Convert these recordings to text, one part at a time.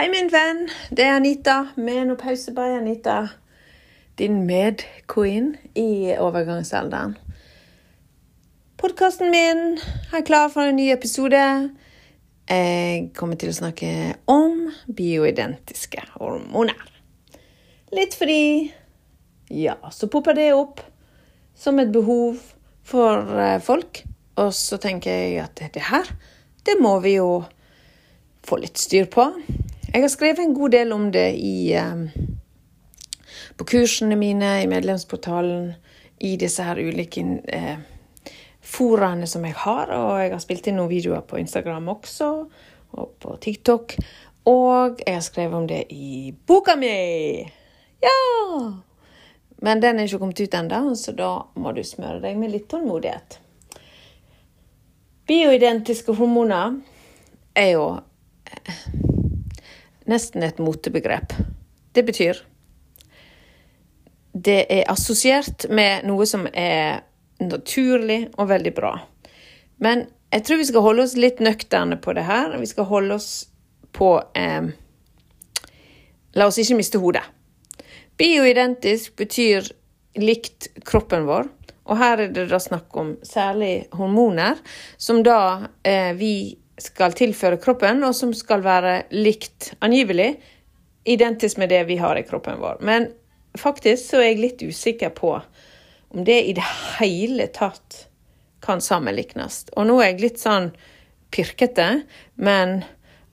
Hei, min venn. Det er Anita Menopause by Anita. Din medqueen i overgangsalderen. Podkasten min er klar for en ny episode. Jeg kommer til å snakke om bioidentiske hormoner. Litt fordi Ja, så popper det opp som et behov for eh, folk. Og så tenker jeg at det her, det må vi jo få litt styr på. Jeg har skrevet en god del om det i, um, på kursene mine, i medlemsportalen, i disse her ulike uh, foraene som jeg har. Og jeg har spilt inn noen videoer på Instagram også, og på TikTok. Og jeg har skrevet om det i boka mi! Ja! Men den er ikke kommet ut ennå, så da må du smøre deg med litt tålmodighet. Bioidentiske hormoner er jo eh, nesten et motebegrep. Det betyr Det er assosiert med noe som er naturlig og veldig bra. Men jeg tror vi skal holde oss litt nøkterne på det her. Vi skal holde oss på eh, La oss ikke miste hodet. Bioidentisk betyr likt kroppen vår. Og her er det da snakk om særlig hormoner, som da eh, vi skal tilføre kroppen, og som skal være likt, angivelig, identisk med det vi har i kroppen vår. Men faktisk så er jeg litt usikker på om det i det hele tatt kan sammenlignes. Og nå er jeg litt sånn pirkete, men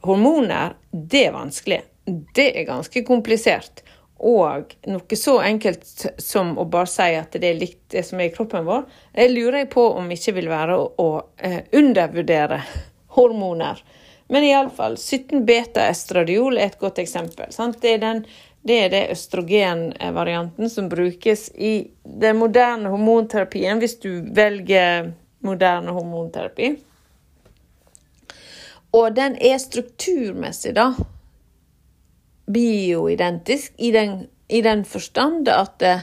hormoner, det er vanskelig. Det er ganske komplisert. Og noe så enkelt som å bare si at det er likt det som er i kroppen vår, jeg lurer jeg på om ikke vil være å, å eh, undervurdere hormoner. Men iallfall 17 beta-estradiol er et godt eksempel. Det er, den, det er det østrogenvarianten som brukes i den moderne hormonterapien, hvis du velger moderne hormonterapi. Og den er strukturmessig, da bioidentisk i den, i den forstand at det,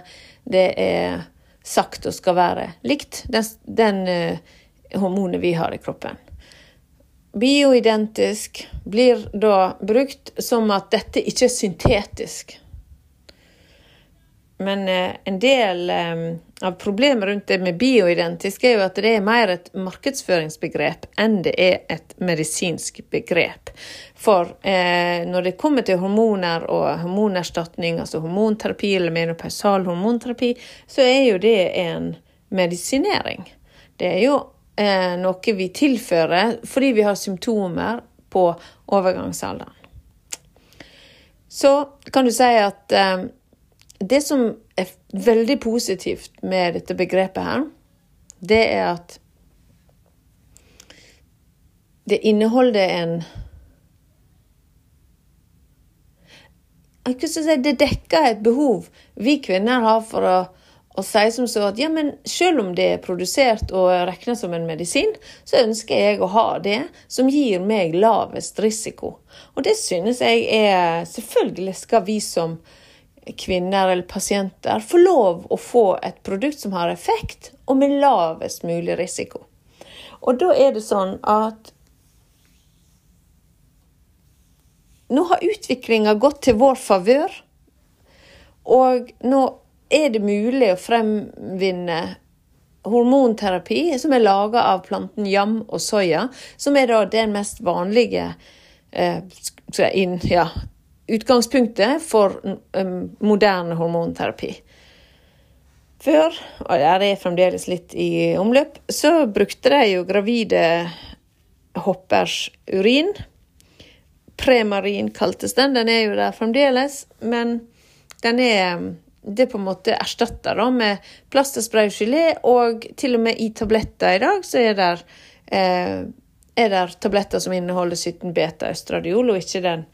det, er sagt og skal være likt den, den uh, hormonet vi har i kroppen. Bioidentisk blir da brukt som at dette ikke er syntetisk. Men uh, en del um, av problemet rundt det med bioidentisk er jo at det er mer et markedsføringsbegrep enn det er et medisinsk begrep. For eh, når det kommer til hormoner og hormonerstatning, altså hormonterapi eller menopausal hormonterapi, så er jo det en medisinering. Det er jo eh, noe vi tilfører fordi vi har symptomer på overgangsalderen. Så kan du si at eh, det som er veldig positivt med dette begrepet her, det er at det inneholder en Det dekker et behov vi kvinner har for å, å sier som så at ja, men selv om det er produsert og regnes som en medisin, så ønsker jeg å ha det som gir meg lavest risiko. Og det synes jeg er Selvfølgelig skal vi som kvinner eller pasienter få lov å få et produkt som har effekt, og med lavest mulig risiko. Og da er det sånn at Nå har utviklinga gått til vår favør, og nå er det mulig å fremvinne hormonterapi som er laga av planten yam og soya, som er den mest vanlige eh, inn, ja, utgangspunktet for um, moderne hormonterapi. Før, og det er fremdeles litt i omløp, så brukte de jo gravide hoppers urin. Premarin kaltes den. Den er jo der fremdeles, men den er det på en måte erstatta med plast og gelé, og til og med i tabletter i dag så er det, eh, er det tabletter som inneholder 17 beta-østradiol, og ikke den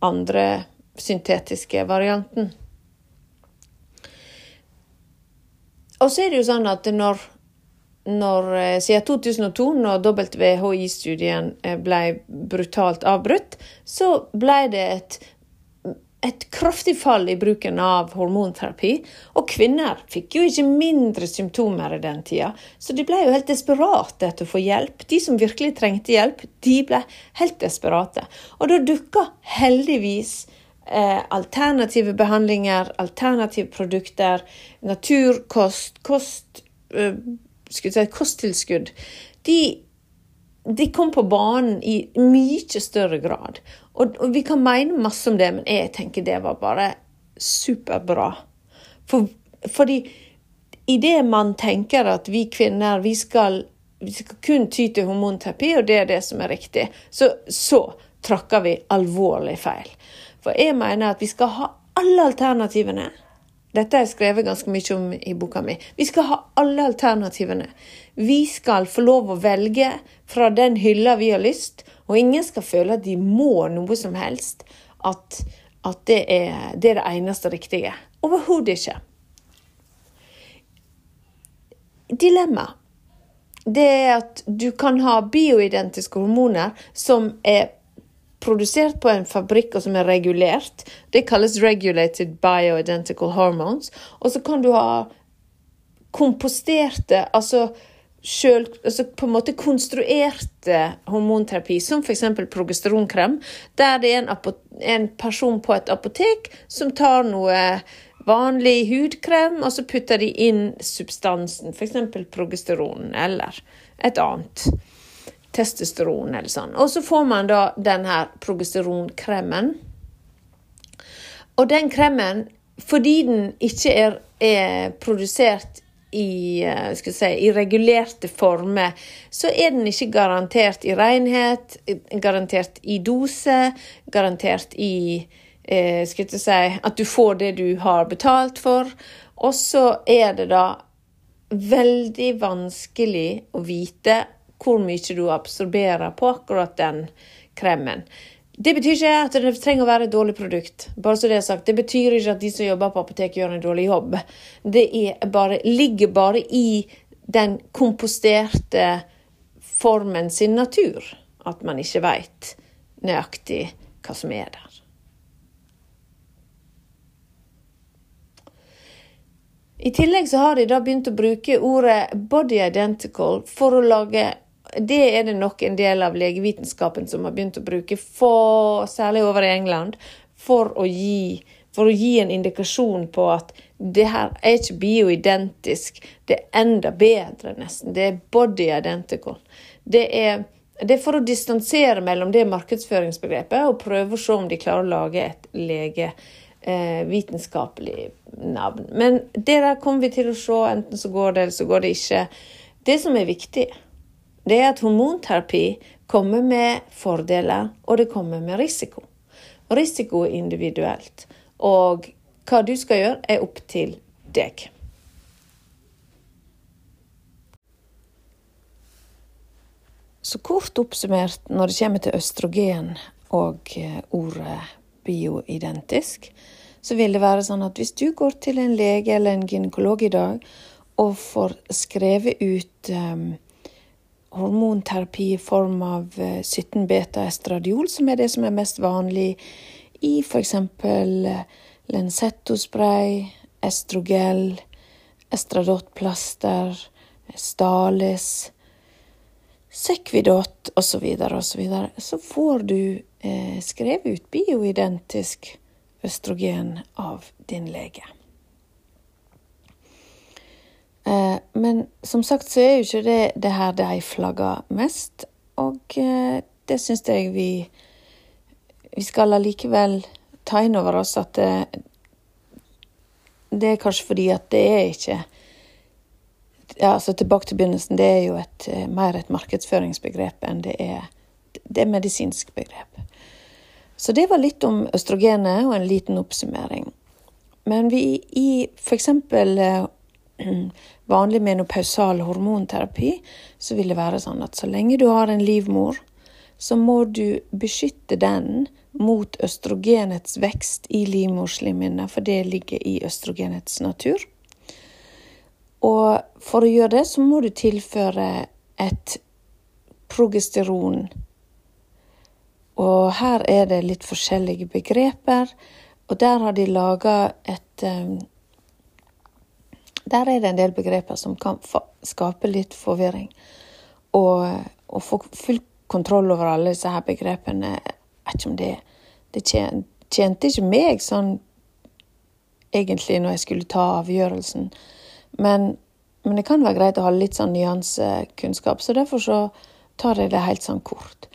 andre syntetiske varianten. Og så er det jo sånn at når, når eh, siden 2002, når WHI-studien eh, ble brutalt avbrutt, så ble det et et kraftig fall i bruken av hormonterapi. Og kvinner fikk jo ikke mindre symptomer i den tida, så de ble jo helt desperate etter å få hjelp. De som virkelig trengte hjelp, de ble helt desperate. Og da dukka heldigvis eh, alternative behandlinger, alternative produkter, naturkost, kost, eh, si, kosttilskudd. De de kom på banen i mye større grad. Og, og, vi kan mene masse om det, men jeg tenker det var bare superbra. For, fordi idet man tenker at vi kvinner vi skal, vi skal, kun ty til hormonterapi, og det er det som er riktig, så, så tråkker vi alvorlig feil. For jeg mener at vi skal ha alle alternativene. Dette har jeg skrevet ganske mye om i boka mi. Vi skal ha alle alternativene. Vi skal få lov å velge fra den hylla vi har lyst, og ingen skal føle at de må noe som helst. At, at det, er, det, er, det eneste riktige. Overhodet ikke. Dilemma. Det er at du kan ha bioidentiske hormoner som er produsert på en fabrikk og som er regulert. Det kalles regulated bioidentical hormones. Og så kan du ha komposterte, altså selv, altså på en måte konstruerte hormonterapi, som f.eks. progesteronkrem, der det er en, en, person på et apotek som tar noe vanlig hudkrem, og så putter de inn substansen, f.eks. progesteron eller et annet. Testosteron eller sånn. Og så får man da den her progesteronkremen. Og den kremen, fordi den ikke er, er produsert i, eh, si, i, regulerte former, så er den ikke garantert i renhet, garantert i dose, garantert i eh, si, at du får det du har betalt for. Og så er det da veldig vanskelig å vite hvor mye du absorberer på akkurat den kremen. Det betyr ikke at det trenger å være et dårlig produkt. Bare så Det er sagt. Det betyr ikke at de som jobber på apotek, gjør en dårlig jobb. Det bare, ligger bare i den komposterte formen sin natur at man ikke veit nøyaktig hva som er der. I tillegg så har de da begynt å bruke ordet body identical for å lage det er det nok en del av legevitenskapen som har begynt å bruke, for, særlig over i England, for å, gi, for å gi en indikasjon på at det her er ikke bioidentisk. Det er enda bedre, nesten. Det er body identical. Det er, det er for å distansere mellom det markedsføringsbegrepet og prøve å se om de klarer å lage et legevitenskapelig eh, navn. Men det der kommer vi til å se. Enten så går det, eller så går det ikke. Det som er viktig, det er at hormonterapi kommer med fordeler, og det kommer med risiko. Risiko er individuelt. Og hva du skal gjøre, er opp til deg. Så kort oppsummert, når det kommer til østrogen og eh, ordet bioidentisk, så vil det være sånn at hvis du går til en lege eller en gynekolog i dag og får skrevet ut um, hormonterapi i form av 17 eh, som er det som er mest vanlig i f.eks. Eh, Lenzetto-spray, estrogel, estradot-plaster, Stalis, Sekvidot osv., osv., så, videre, så får du eh, skrevet ut bioidentisk østrogen av din lege. Eh, men som sagt så er jo ikke det det her de flagger mest, og eh, det syns jeg vi Vi skal allikevel ta inn over oss at det, det er kanskje fordi at det er ikke ja, altså Tilbake til begynnelsen. Det er jo et, eh, mer et markedsføringsbegrep enn det er det er medisinsk begrep. Så det var litt om østrogenet og en liten oppsummering. Men vi i f.eks vanlig menopausal hormonterapi, så vil det være sånn at så lenge du har en livmor, så må du beskytte den mot østrogenets vekst i livmorslimhinna, for det ligger i østrogenets natur. Og for å gjøre det, så må du tilføre et progesteron. Og her er det litt forskjellige begreper. Og der har de laga et um, Der er det en del begreper som kan skape litt forvirring. Og å få full kontroll over alle disse her begrepene, jeg vet ikke om det Det tjente ikke meg sånn egentlig når jeg skulle ta avgjørelsen. Men, men, det kan være greit å ha litt sånn nyansekunnskap, så derfor så tar jeg det helt sånn kort.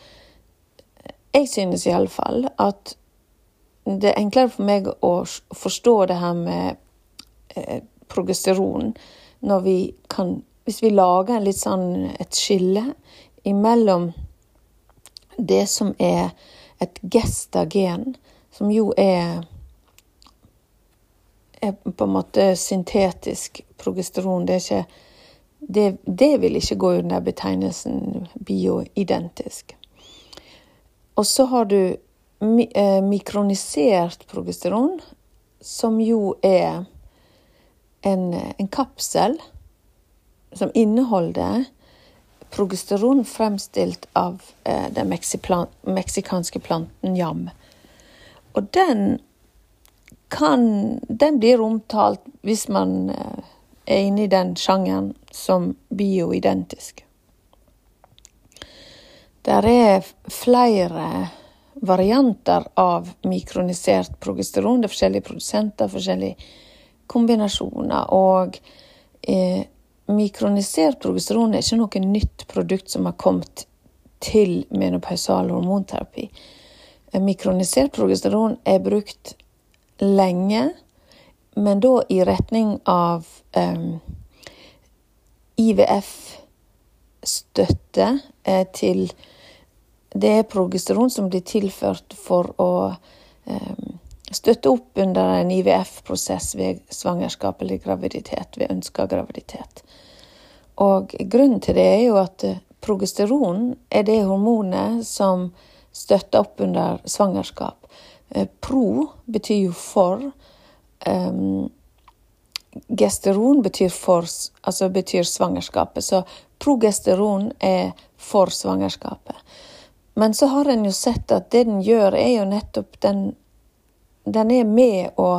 Jeg synes i alle fall at det er enklere for meg å forstå det her med eh, progesteron når vi kan Hvis vi lager litt sånn et skille imellom det som er et gestagen, som jo er er på en måte syntetisk progesteron. Det, ikke, det, det vil ikke gå under betegnelsen bioidentisk. Og så har du eh, mikronisert progesteron, som jo er en, en kapsel som inneholder progesteron fremstilt av eh, den meksikanske planten jam. Og den kan Den blir omtalt, hvis man eh, er inne i den sjangeren, som bioidentisk. Der er flere varianter av mikronisert progesteron. Det er forskjellige produsenter, forskjellige kombinasjoner. Og eh, mikronisert progesteron er ikke noe nytt produkt som har kommet til menopausal hormonterapi. Eh, mikronisert progesteron er brukt lenge, men da i retning av um, IVF-støtte eh, til Det er progesteron som blir tilført for å um, støtte opp under en IVF-prosess ved svangerskap eller graviditet, ved ønska graviditet. Og grunnen til det er jo at eh, progesteron er det hormonet som støtter opp under svangerskap. Eh, pro betyr jo for. Um, gesteron betyr for, altså betyr svangerskapet. Så progesteron er for svangerskapet. Men så har en jo sett at det den gjør, er jo nettopp den Den er med å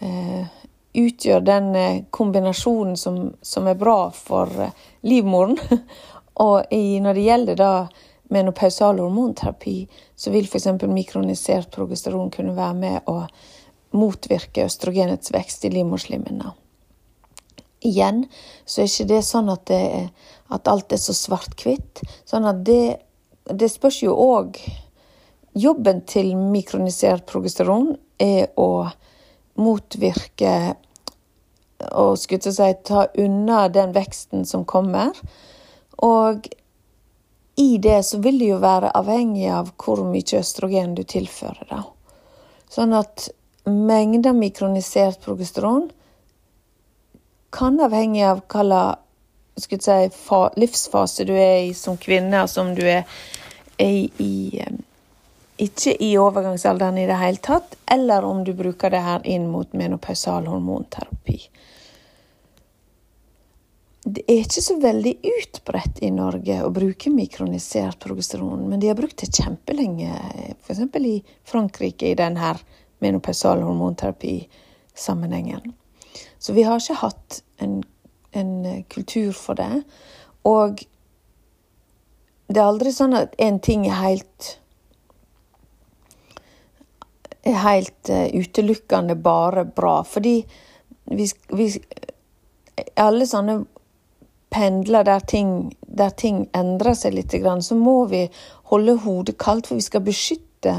eh, utgjøre den eh, kombinasjonen som, som, er bra for eh, livmoren. Og i, når det gjelder da menopausal hormonterapi, så vil f.eks. mikronisert progesteron kunne være med å motvirke østrogenets vekst i livmorslimhinna. Igjen så er ikke det sånn at, det at alt er så svart-hvitt. Sånn at det, det spørs jo òg Jobben til mikronisert progesteron er å motvirke og skulle si, ta unna den veksten som kommer. Og i det så vil det jo være avhengig av hvor mye østrogen du tilfører. da. Sånn at mengden mikronisert progesteron kan avhengig av hva si, livsfase du er i som kvinne, som du er i, i ikke i overgangsalderen i det hele tatt, eller om du bruker det her inn mot menopausal hormonterapi det er ikke så veldig utbredt i Norge å bruke mikronisert progesteron, men de har brukt det kjempelenge, f.eks. i Frankrike i denne menopausal hormonterapi-sammenhengen. Så vi har ikke hatt en, en, kultur for det. Og det er aldri sånn at en ting er helt er helt uh, utelukkende bare bra. Fordi vi, vi alle sånne pendler der ting, der ting endrer seg litt, så må vi holde hodet kaldt, for vi skal beskytte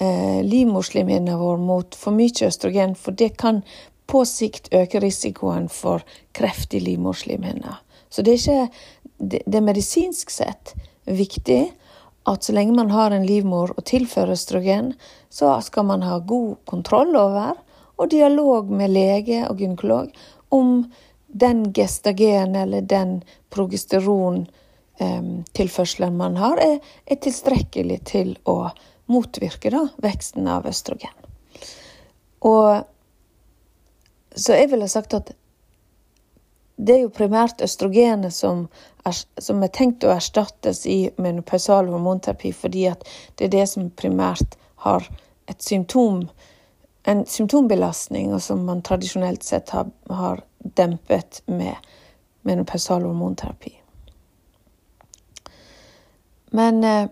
eh, livmorslimhinnen vår mot for mye østrogen, for det kan på sikt øke risikoen for kreft i livmorslimhinna. Så det er ikke det, det medisinsk sett viktig at så lenge man har en livmor og tilfører østrogen, så skal man ha god kontroll over, og dialog med lege og gynekolog om den gestagen eller den progesterontilførselen um, man har, er, er, tilstrekkelig til å motvirke da, veksten av østrogen. Og så jeg ville sagt at det er jo primært østrogenet som er, som er tenkt å erstattes i menopausal hormonterapi, fordi at det er det som primært har et symptom en symptombelastning, og som man tradisjonelt sett har, har dempet med menopausal hormonterapi. Men eh,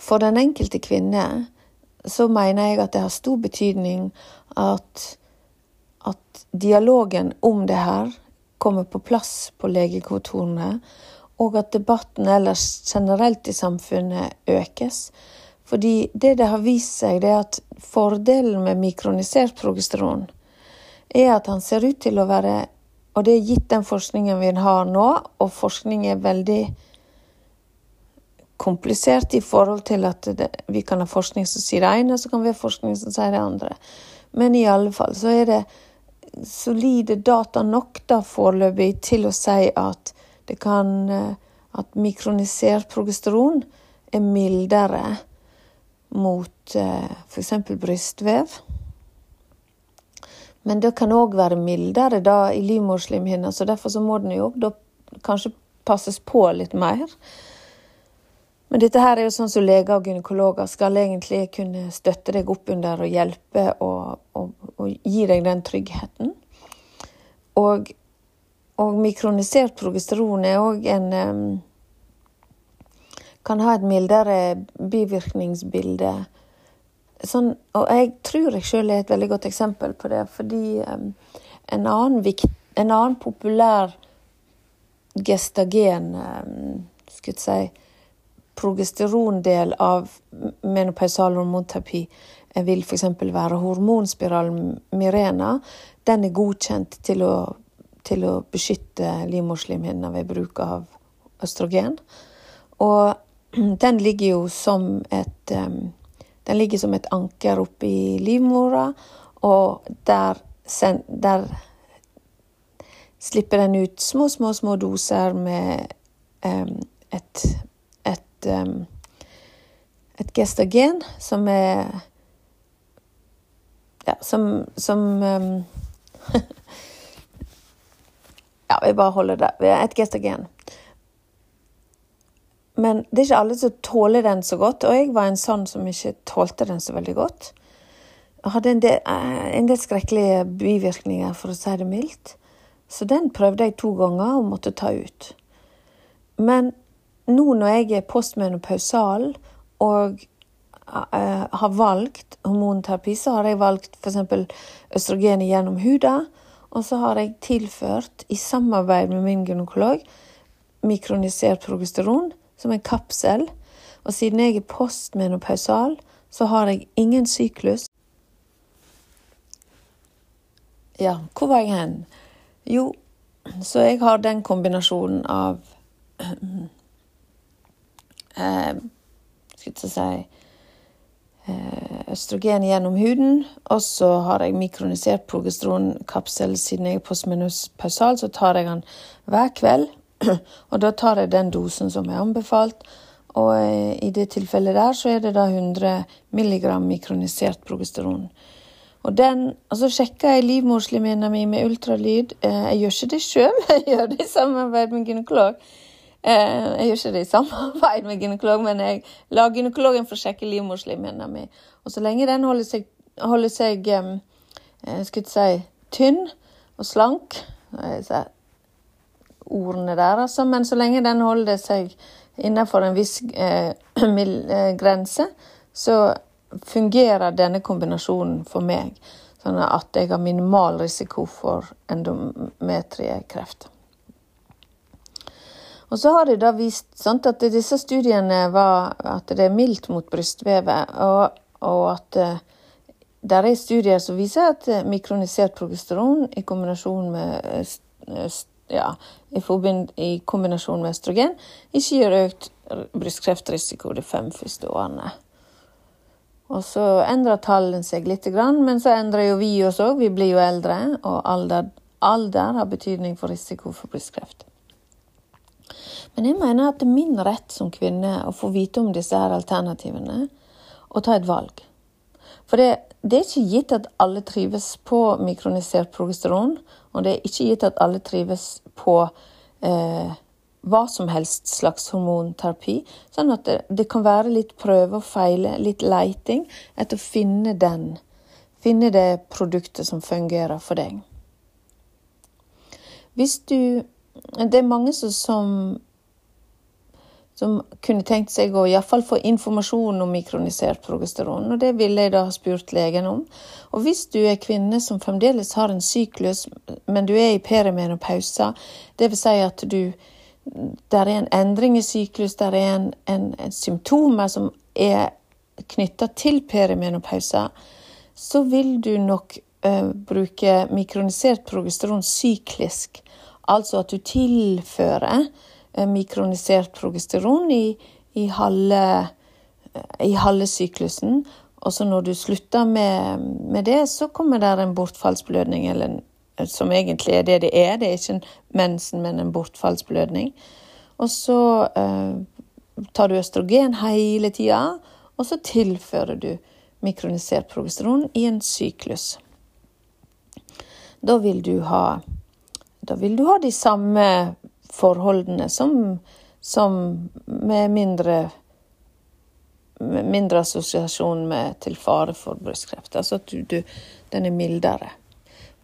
for den enkelte kvinne så mener jeg at det har stor betydning at, at dialogen om det her kommer på plass på legekontorene, og at debatten ellers generelt i samfunnet økes. Fordi det det har vist seg, det er at fordelen med mikronisert progesteron er at han ser ut til å være Og det er gitt den forskningen vi har nå, og forskning er veldig komplisert i forhold til at det, vi kan ha forskning som sier det ene, og så kan vi ha forskning som sier det andre. Men i alle fall så er det solide data nok da foreløpig til å si at det kan eh, At mikronisert progesteron er mildere mot eh, f.eks. brystvev. Men det kan òg være mildere da i livmorslimhinna, så derfor så må den jo da kanskje passes på litt mer. Men dette her er jo sånn som leger og gynekologer skal egentlig kunne støtte deg opp under og hjelpe og, og, og gi deg den tryggheten. Og, og mikronisert progesteron er òg en um, kan ha et mildere bivirkningsbilde. Sånn, og jeg tror jeg sjøl er et veldig godt eksempel på det, fordi um, en, annen vikt, en, annen populær gestagen um, skulle jeg si, progesterondel av menopausal hormonterapi vil f.eks. være hormonspiralen Mirena. Den er godkjent til å, til å beskytte livmorslimhinna ved bruk av østrogen. Og den ligger jo som et Den ligger som et anker oppi livmora, og der, der slipper den ut små, små, små doser med et, et, um, et gestagen som er Ja, som, som Ja, vi bare holder det. Et gestagen. Men det er ikke alle som tåler den så godt, og jeg var en sånn som ikke tålte den så veldig godt. Jeg hadde en del, eh, en del skrekkelige bivirkninger, for å si det mildt. Så den prøvde jeg to ganger og måtte ta ut. Men nå når jeg er postmenopausal og uh, har valgt hormonterapi, så har jeg valgt f.eks. østrogenet gjennom huda, og så har jeg tilført, i samarbeid med min gynekolog, mikronisert progesteron som en kapsel. Og siden jeg er postmenopausal, så har jeg ingen syklus. Ja, hvor var jeg hen? Jo, så jeg har den kombinasjonen av eh, Skal si eh, Østrogen gjennom huden. Og så har jeg mikronisert progesteronkapsel. Siden jeg er postmenopausal, så tar jeg den hver kveld. Og da tar jeg den dosen som er anbefalt. Og eh, i det tilfellet der så er det da 100 milligram mikronisert progesteron. Og den, altså så sjekker jeg livmorslimhinna mi med ultralyd. Eh, jeg gjør ikke det sjøl, jeg gjør det i samarbeid med gynekolog. Eh, jeg gjør ikke det i samarbeid med gynekolog, men jeg lar gynekologen få sjekke livmorslimhinna mi. Og så lenge den holder seg, holder seg skal jeg si, tynn og slank ordene der, altså. Men så lenge den holder seg innenfor en viss eh, eh, grense, så fungerer denne kombinasjonen for meg. Sånn at jeg har minimal risiko for endometriekreft. Og så har de da vist sant, at disse studiene var at det er mildt mot brystvevet, og, og at eh, det er studier som viser at mikronisert progesteron i kombinasjon med uh, ja, i, kombinasjon med østrogen ikke gir økt brystkreftrisiko de fem første årene. Og så endrer tallene seg litt, men så endrer jo vi oss òg. Vi blir jo eldre, og alder, alder har betydning for risiko for brystkreft. Men jeg mener at det er min rett som kvinne å få vite om disse her alternativene og ta et valg. For det, det er ikke gitt at alle trives på mikronisert progesteron, og det er ikke gitt at alle trives på eh, hva som helst slags hormonterapi. Sånn at det, det, kan være litt prøve og feile, litt leiting etter å finne den finne det produktet som fungerer for deg. Hvis du Det er mange som, som, kunne tenkt seg å iallfall få informasjon om mikronisert progesteron, og det ville jeg da ha spurt legen om. Og hvis du er kvinne som fremdeles har en syklus, men du er i perimenopausa, dvs. Si at du der er en endring i syklus, der er en, en, en symptomer som er knytta til perimenopausa, så vil du nok uh, bruke mikronisert progesteron syklisk. Altså at du tilfører mikronisert progesteron i, i, halve, uh, i halve syklusen. Og så når du slutter med, med det, så kommer det en bortfallsblødning, eller som egentlig er det det er. Det er ikke en mensen, men en bortfallsblødning. Og så tar du østrogen hele tida, og så tilfører du mikronisert progesteron i en syklus. Da vil du ha, vil du ha de samme forholdene som, som med mindre, med mindre assosiasjon med, til fare for brystkreft. Altså at du, du, den er mildere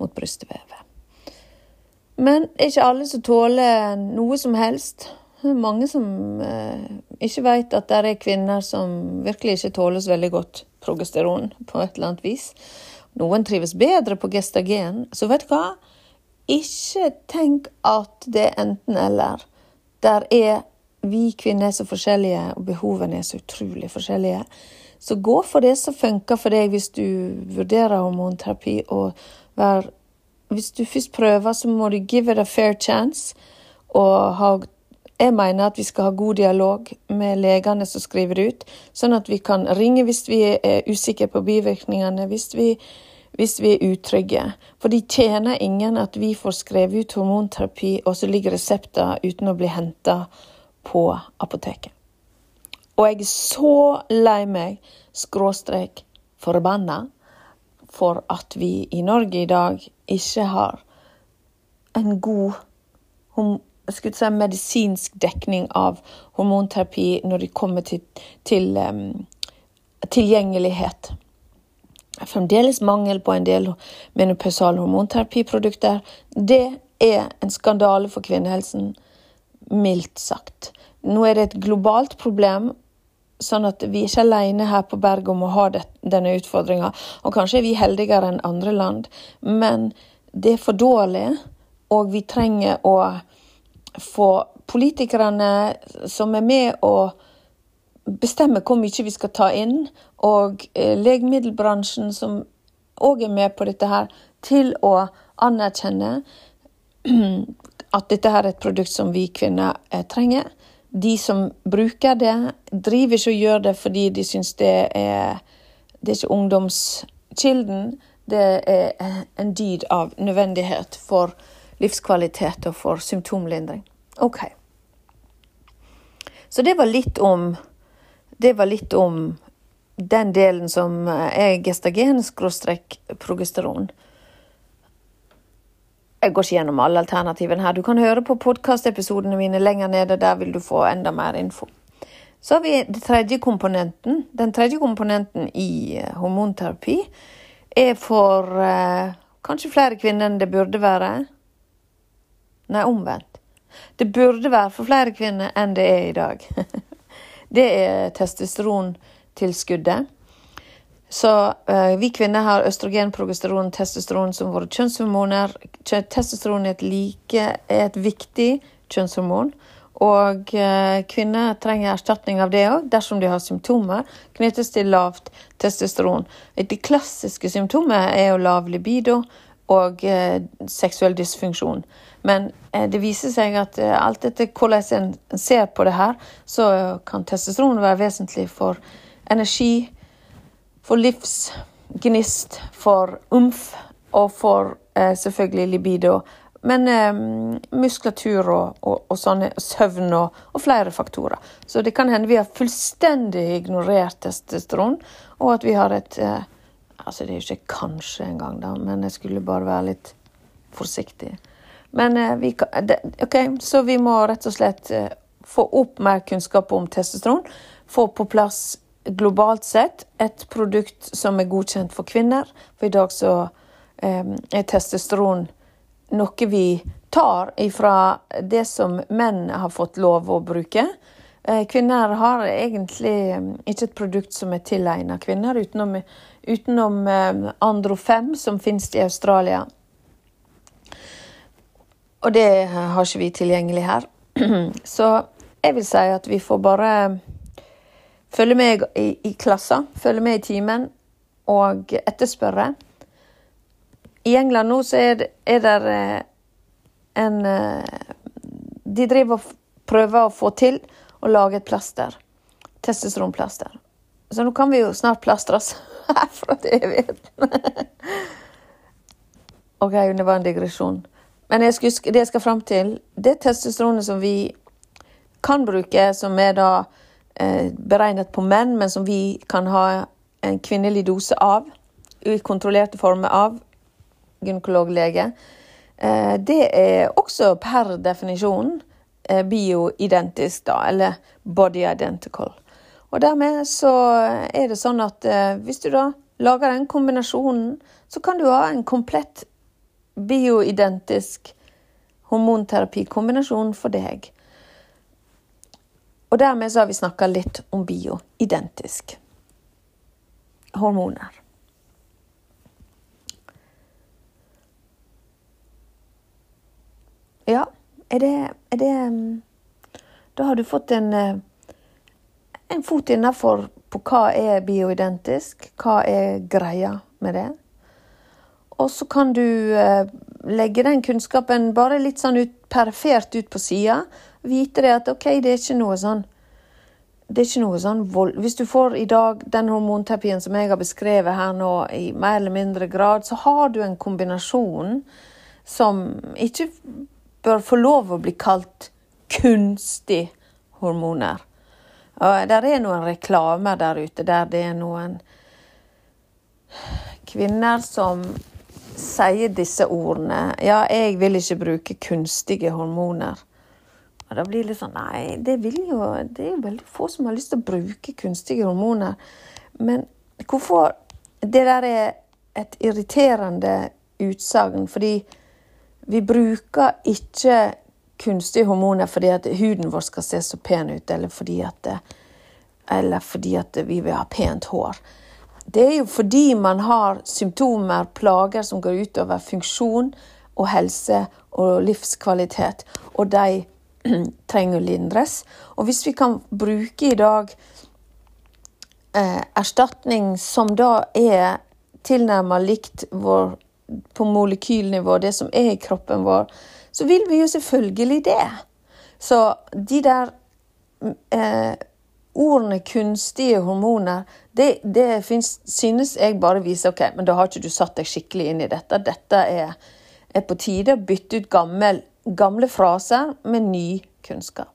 mot brystvevet. Men ikke alle som tåler noe som helst. Det er mange som eh, ikke vet at det er kvinner som virkelig ikke tåler så veldig godt progesteron på et eller annet vis. Noen trives bedre på gestagen. Så vet du hva? Ikke tenk at det er enten-eller. Der er vi kvinner så forskjellige, og behovene er så utrolig forskjellige. Så gå for det som funker for deg hvis du vurderer hormonterapi. og vær, Hvis du først prøver, så må du give it a fair chance. Og ha jeg mener at vi skal ha god dialog med legene som skriver ut, sånn at vi kan ringe hvis vi er usikre på bivirkningene, hvis vi, hvis vi er utrygge. For de tjener ingen at vi får skrevet ut hormonterapi, og så ligger resepter uten å bli henta på apoteket. Og jeg er så lei meg, skråstrek forbanna, for at vi i Norge i dag ikke har en god si, medisinsk dekning av hormonterapi når det kommer til, til um, tilgjengelighet. Fremdeles mangel på en del menopausale hormonterapiprodukter. Det er en skandale for kvinnehelsen, mildt sagt. Nå er det et globalt problem, sånn at vi er ikke alene her på berget om å ha det, denne utfordringa. Og kanskje er vi heldigere enn andre land, men det er for dårlig, og vi trenger å få politikerne som er med å bestemme hvor mye vi skal ta inn, og eh, legemiddelbransjen som òg er med på dette her, til å anerkjenne at dette her er et produkt som vi kvinner eh, trenger. De som bruker det, driver ikke og gjør det fordi de syns det er Det er ikke ungdomskilden. Det er en dyd av nødvendighet for livskvalitet og for symptomlindring. OK. Så det var litt om Det var litt om den delen som er gestagen-progesteron. Jeg går ikke gjennom alle alternativene her. Du kan høre på podkastepisodene mine lenger nede. Der vil du få enda mer info. Så har vi den tredje komponenten. Den tredje komponenten i eh, hormonterapi er for eh, kanskje flere kvinner enn det burde være. Nei, omvendt. Det burde være for flere kvinner enn det er i dag. det er testosterontilskuddet. Så uh, vi kvinner har østrogen, progesteron, testosteron som våre kjønnshormoner. Testosteron er et, like, er et viktig kjønnshormon. Og uh, kvinner trenger erstatning av det òg dersom de har symptomer knyttes til lavt testosteron. De klassiske symptomet er jo lav libido og uh, seksuell dysfunksjon. Men eh, det viser seg at eh, alt etter hvordan en ser på det her, så kan testosteron være vesentlig for energi, for livsgnist, for umf og for eh, selvfølgelig libido. Men eh, muskulatur og, og, og sånne, søvn og, og, flere faktorer. Så det kan hende vi har fullstendig ignorert testosteron, og at vi har et eh, Altså, det er jo ikke kanskje engang, da, men jeg skulle bare være litt forsiktig. Men eh, vi, ok, så vi må rett og slett eh, få opp mer kunnskap om testosteron. Få på plass globalt sett et produkt som er godkjent for kvinner. For i dag så eh, er testosteron noe vi tar ifra det som menn har fått lov å bruke. Eh, kvinner har egentlig eh, ikke et produkt som er tilegnet kvinner, utenom, utenom Andro 5, som finnes i Australia. Og det har ikke vi tilgjengelig her. Så jeg vil si at vi får bare følge med i, i klassen, følge med i timen og etterspørre. I England nå så er det, er det en De driver og prøver å få til å lage et plaster. Testosteronplaster. Så nå kan vi jo snart plastres herfra til evigheten. OK, det var en digresjon. Men jeg skulle, det jeg skal fram til, det testosteronet som vi kan bruke, som er da eh, beregnet på menn, men som vi kan ha en kvinnelig dose av, i kontrollerte former av gynekologlege, eh, det er også per definisjon bioidentisk, da, eller body identical. Og dermed så er det sånn at eh, hvis du da lager den kombinasjonen, så kan du ha en komplett bioidentisk hormonterapikombinasjon for deg. Og dermed så har vi snakka litt om bioidentisk hormoner. Ja, er det, er det Da har du fått en, en fot innafor på hva er bioidentisk, hva er greia med det. Og så kan du eh, legge den kunnskapen bare litt sånn ut, perifert ut på sida. Vite det at OK, det er ikke noe sånn det er ikke noe sånn vold Hvis du får i dag den hormonterapien som jeg har beskrevet her nå, i mer eller mindre grad, så har du en kombinasjon som ikke bør få lov å bli kalt kunstig hormoner. Og der er noen reklamer der ute der det er noen kvinner som sier disse ordene. Ja, jeg vil ikke bruke kunstige hormoner. Og da blir det litt sånn Nei, det, jo, det er jo veldig få som har lyst til å bruke kunstige hormoner. Men hvorfor Det der er et irriterende utsagn, fordi vi bruker ikke kunstige hormoner fordi at huden vår skal se så pen ut, eller fordi at, eller fordi at vi vil ha pent hår. Det er jo fordi man har symptomer, plager, som går utover funksjon og helse og livskvalitet. Og de trenger å lindres. Og hvis vi kan bruke i dag eh, erstatning som da er tilnærmet likt vår, på molekylnivå, det som er i kroppen vår, så vil vi jo selvfølgelig det. Så de der eh, ordene kunstige hormoner, det, det finnes, synes jeg bare viser ok, men da har ikke du satt deg skikkelig inn i dette. Dette er, er på tide å bytte ut gammel, gamle fraser med ny kunnskap.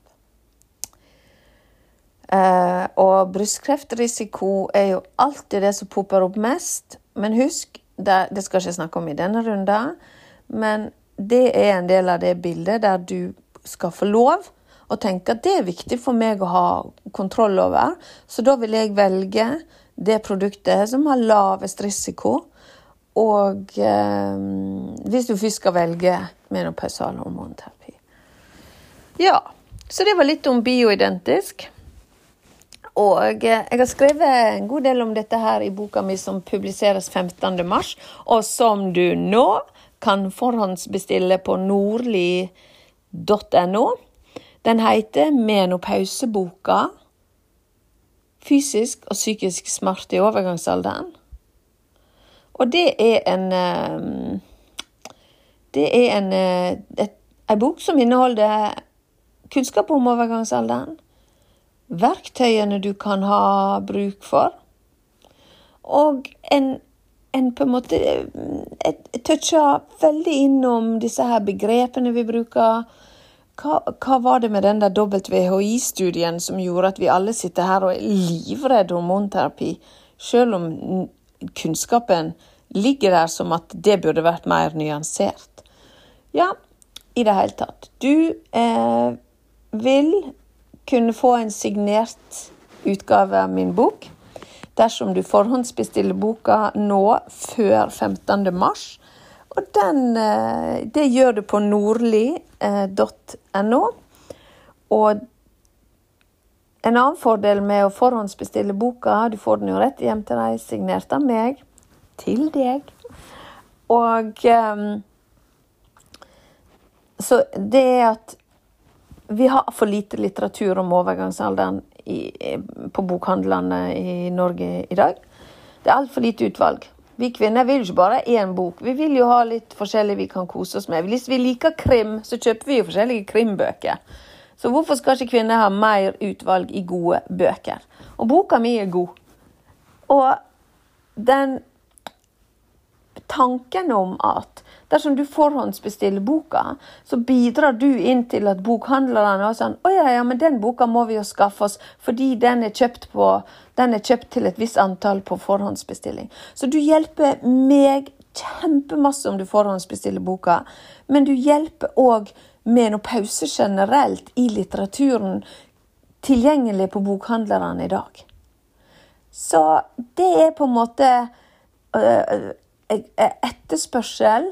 Eh, og brystkreftrisiko er jo alltid det som popper opp mest. Men husk, det, det skal jeg ikke snakke om i denne runden, men det er en del av det bildet der du skal få lov å tenke at det er viktig for meg å ha kontroll over. Så da vil jeg velge det produktet som har lavest risiko. Og eh, hvis du først skal velge menopausal hormonterapi. Ja, så det var litt om bioidentisk. Og eh, jeg har skrevet en god del om dette her i boka mi som publiseres 15.3, og som du nå kan forhåndsbestille på nordli.no. Den heter Menopauseboka. Fysisk og psykisk smerte i overgangsalderen. Og det er en eh, Det er en, eh, et, en bok som inneholder kunnskap om overgangsalderen. Verktøyene du kan ha bruk for. Og en, en på en måte toucha veldig innom disse her begrepene vi bruker hva, hva, var det med den der WHI-studien som gjorde at vi alle sitter her og er livredde hormonterapi, selv om kunnskapen ligger der som at det burde vært mer nyansert? Ja, i det hele tatt. Du eh, vil kunne få en signert utgave av min bok dersom du forhåndsbestiller boka nå før 15. mars. Og den, eh, det gjør du på nordli.no. Og en annen fordel med å forhåndsbestille boka, du får den jo rett hjem til deg, signert av meg, til deg. Og um, Så det er at vi har for lite litteratur om overgangsalderen i, på bokhandlene i Norge i dag. Det er altfor lite utvalg. Vi kvinner vil jo ikke bare ha én bok. Vi vil jo ha litt forskjellig vi kan kose oss med. Hvis vi liker krim, så kjøper vi jo forskjellige krimbøker. Så hvorfor skal ikke kvinner ha mer utvalg i gode bøker? Og boka mi er god. Og den tanken om at dersom du forhåndsbestiller boka, så bidrar du inn til at bokhandlerne er sånn Å ja, ja, men den boka må vi jo skaffe oss fordi den er kjøpt, på, den er kjøpt til et visst antall på forhåndsbestilling. Så du hjelper meg kjempemasse om du forhåndsbestiller boka, men du hjelper òg pause generelt i litteraturen tilgjengelig på bokhandlerne i dag. Så det er på en måte øh, Etterspørsel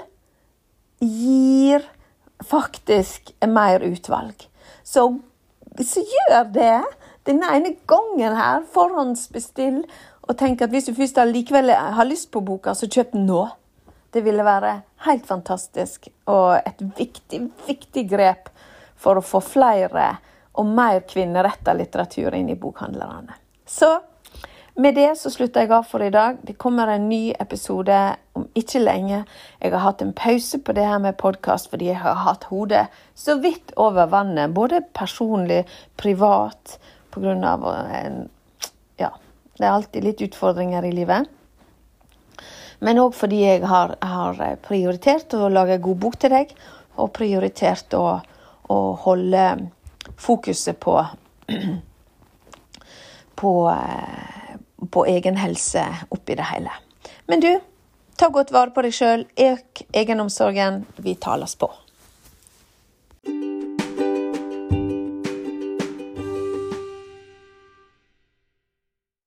gir faktisk mer utvalg. Så, så gjør det den ene gangen her. Forhåndsbestill. Og tenk at hvis du først likevel har lyst på boka, så kjøp den nå. Det ville være helt fantastisk og et viktig, viktig grep for å få flere og mer kvinneretta litteratur inn i bokhandlerne. Så med det så slutter jeg av for i dag. Det kommer en ny episode om ikke lenge. Jeg har hatt en pause på det her med podkast fordi jeg har hatt hodet så vidt over vannet. Både personlig, privat, på grunn av en Ja, det er alltid litt utfordringer i livet. Men òg fordi jeg har, har, prioritert å lage god bok til deg, og prioritert å, å holde fokuset på på, eh, på egen helse oppi det hele. Men du, ta godt vare på deg sjøl. Øk egenomsorgen. Vi tales på.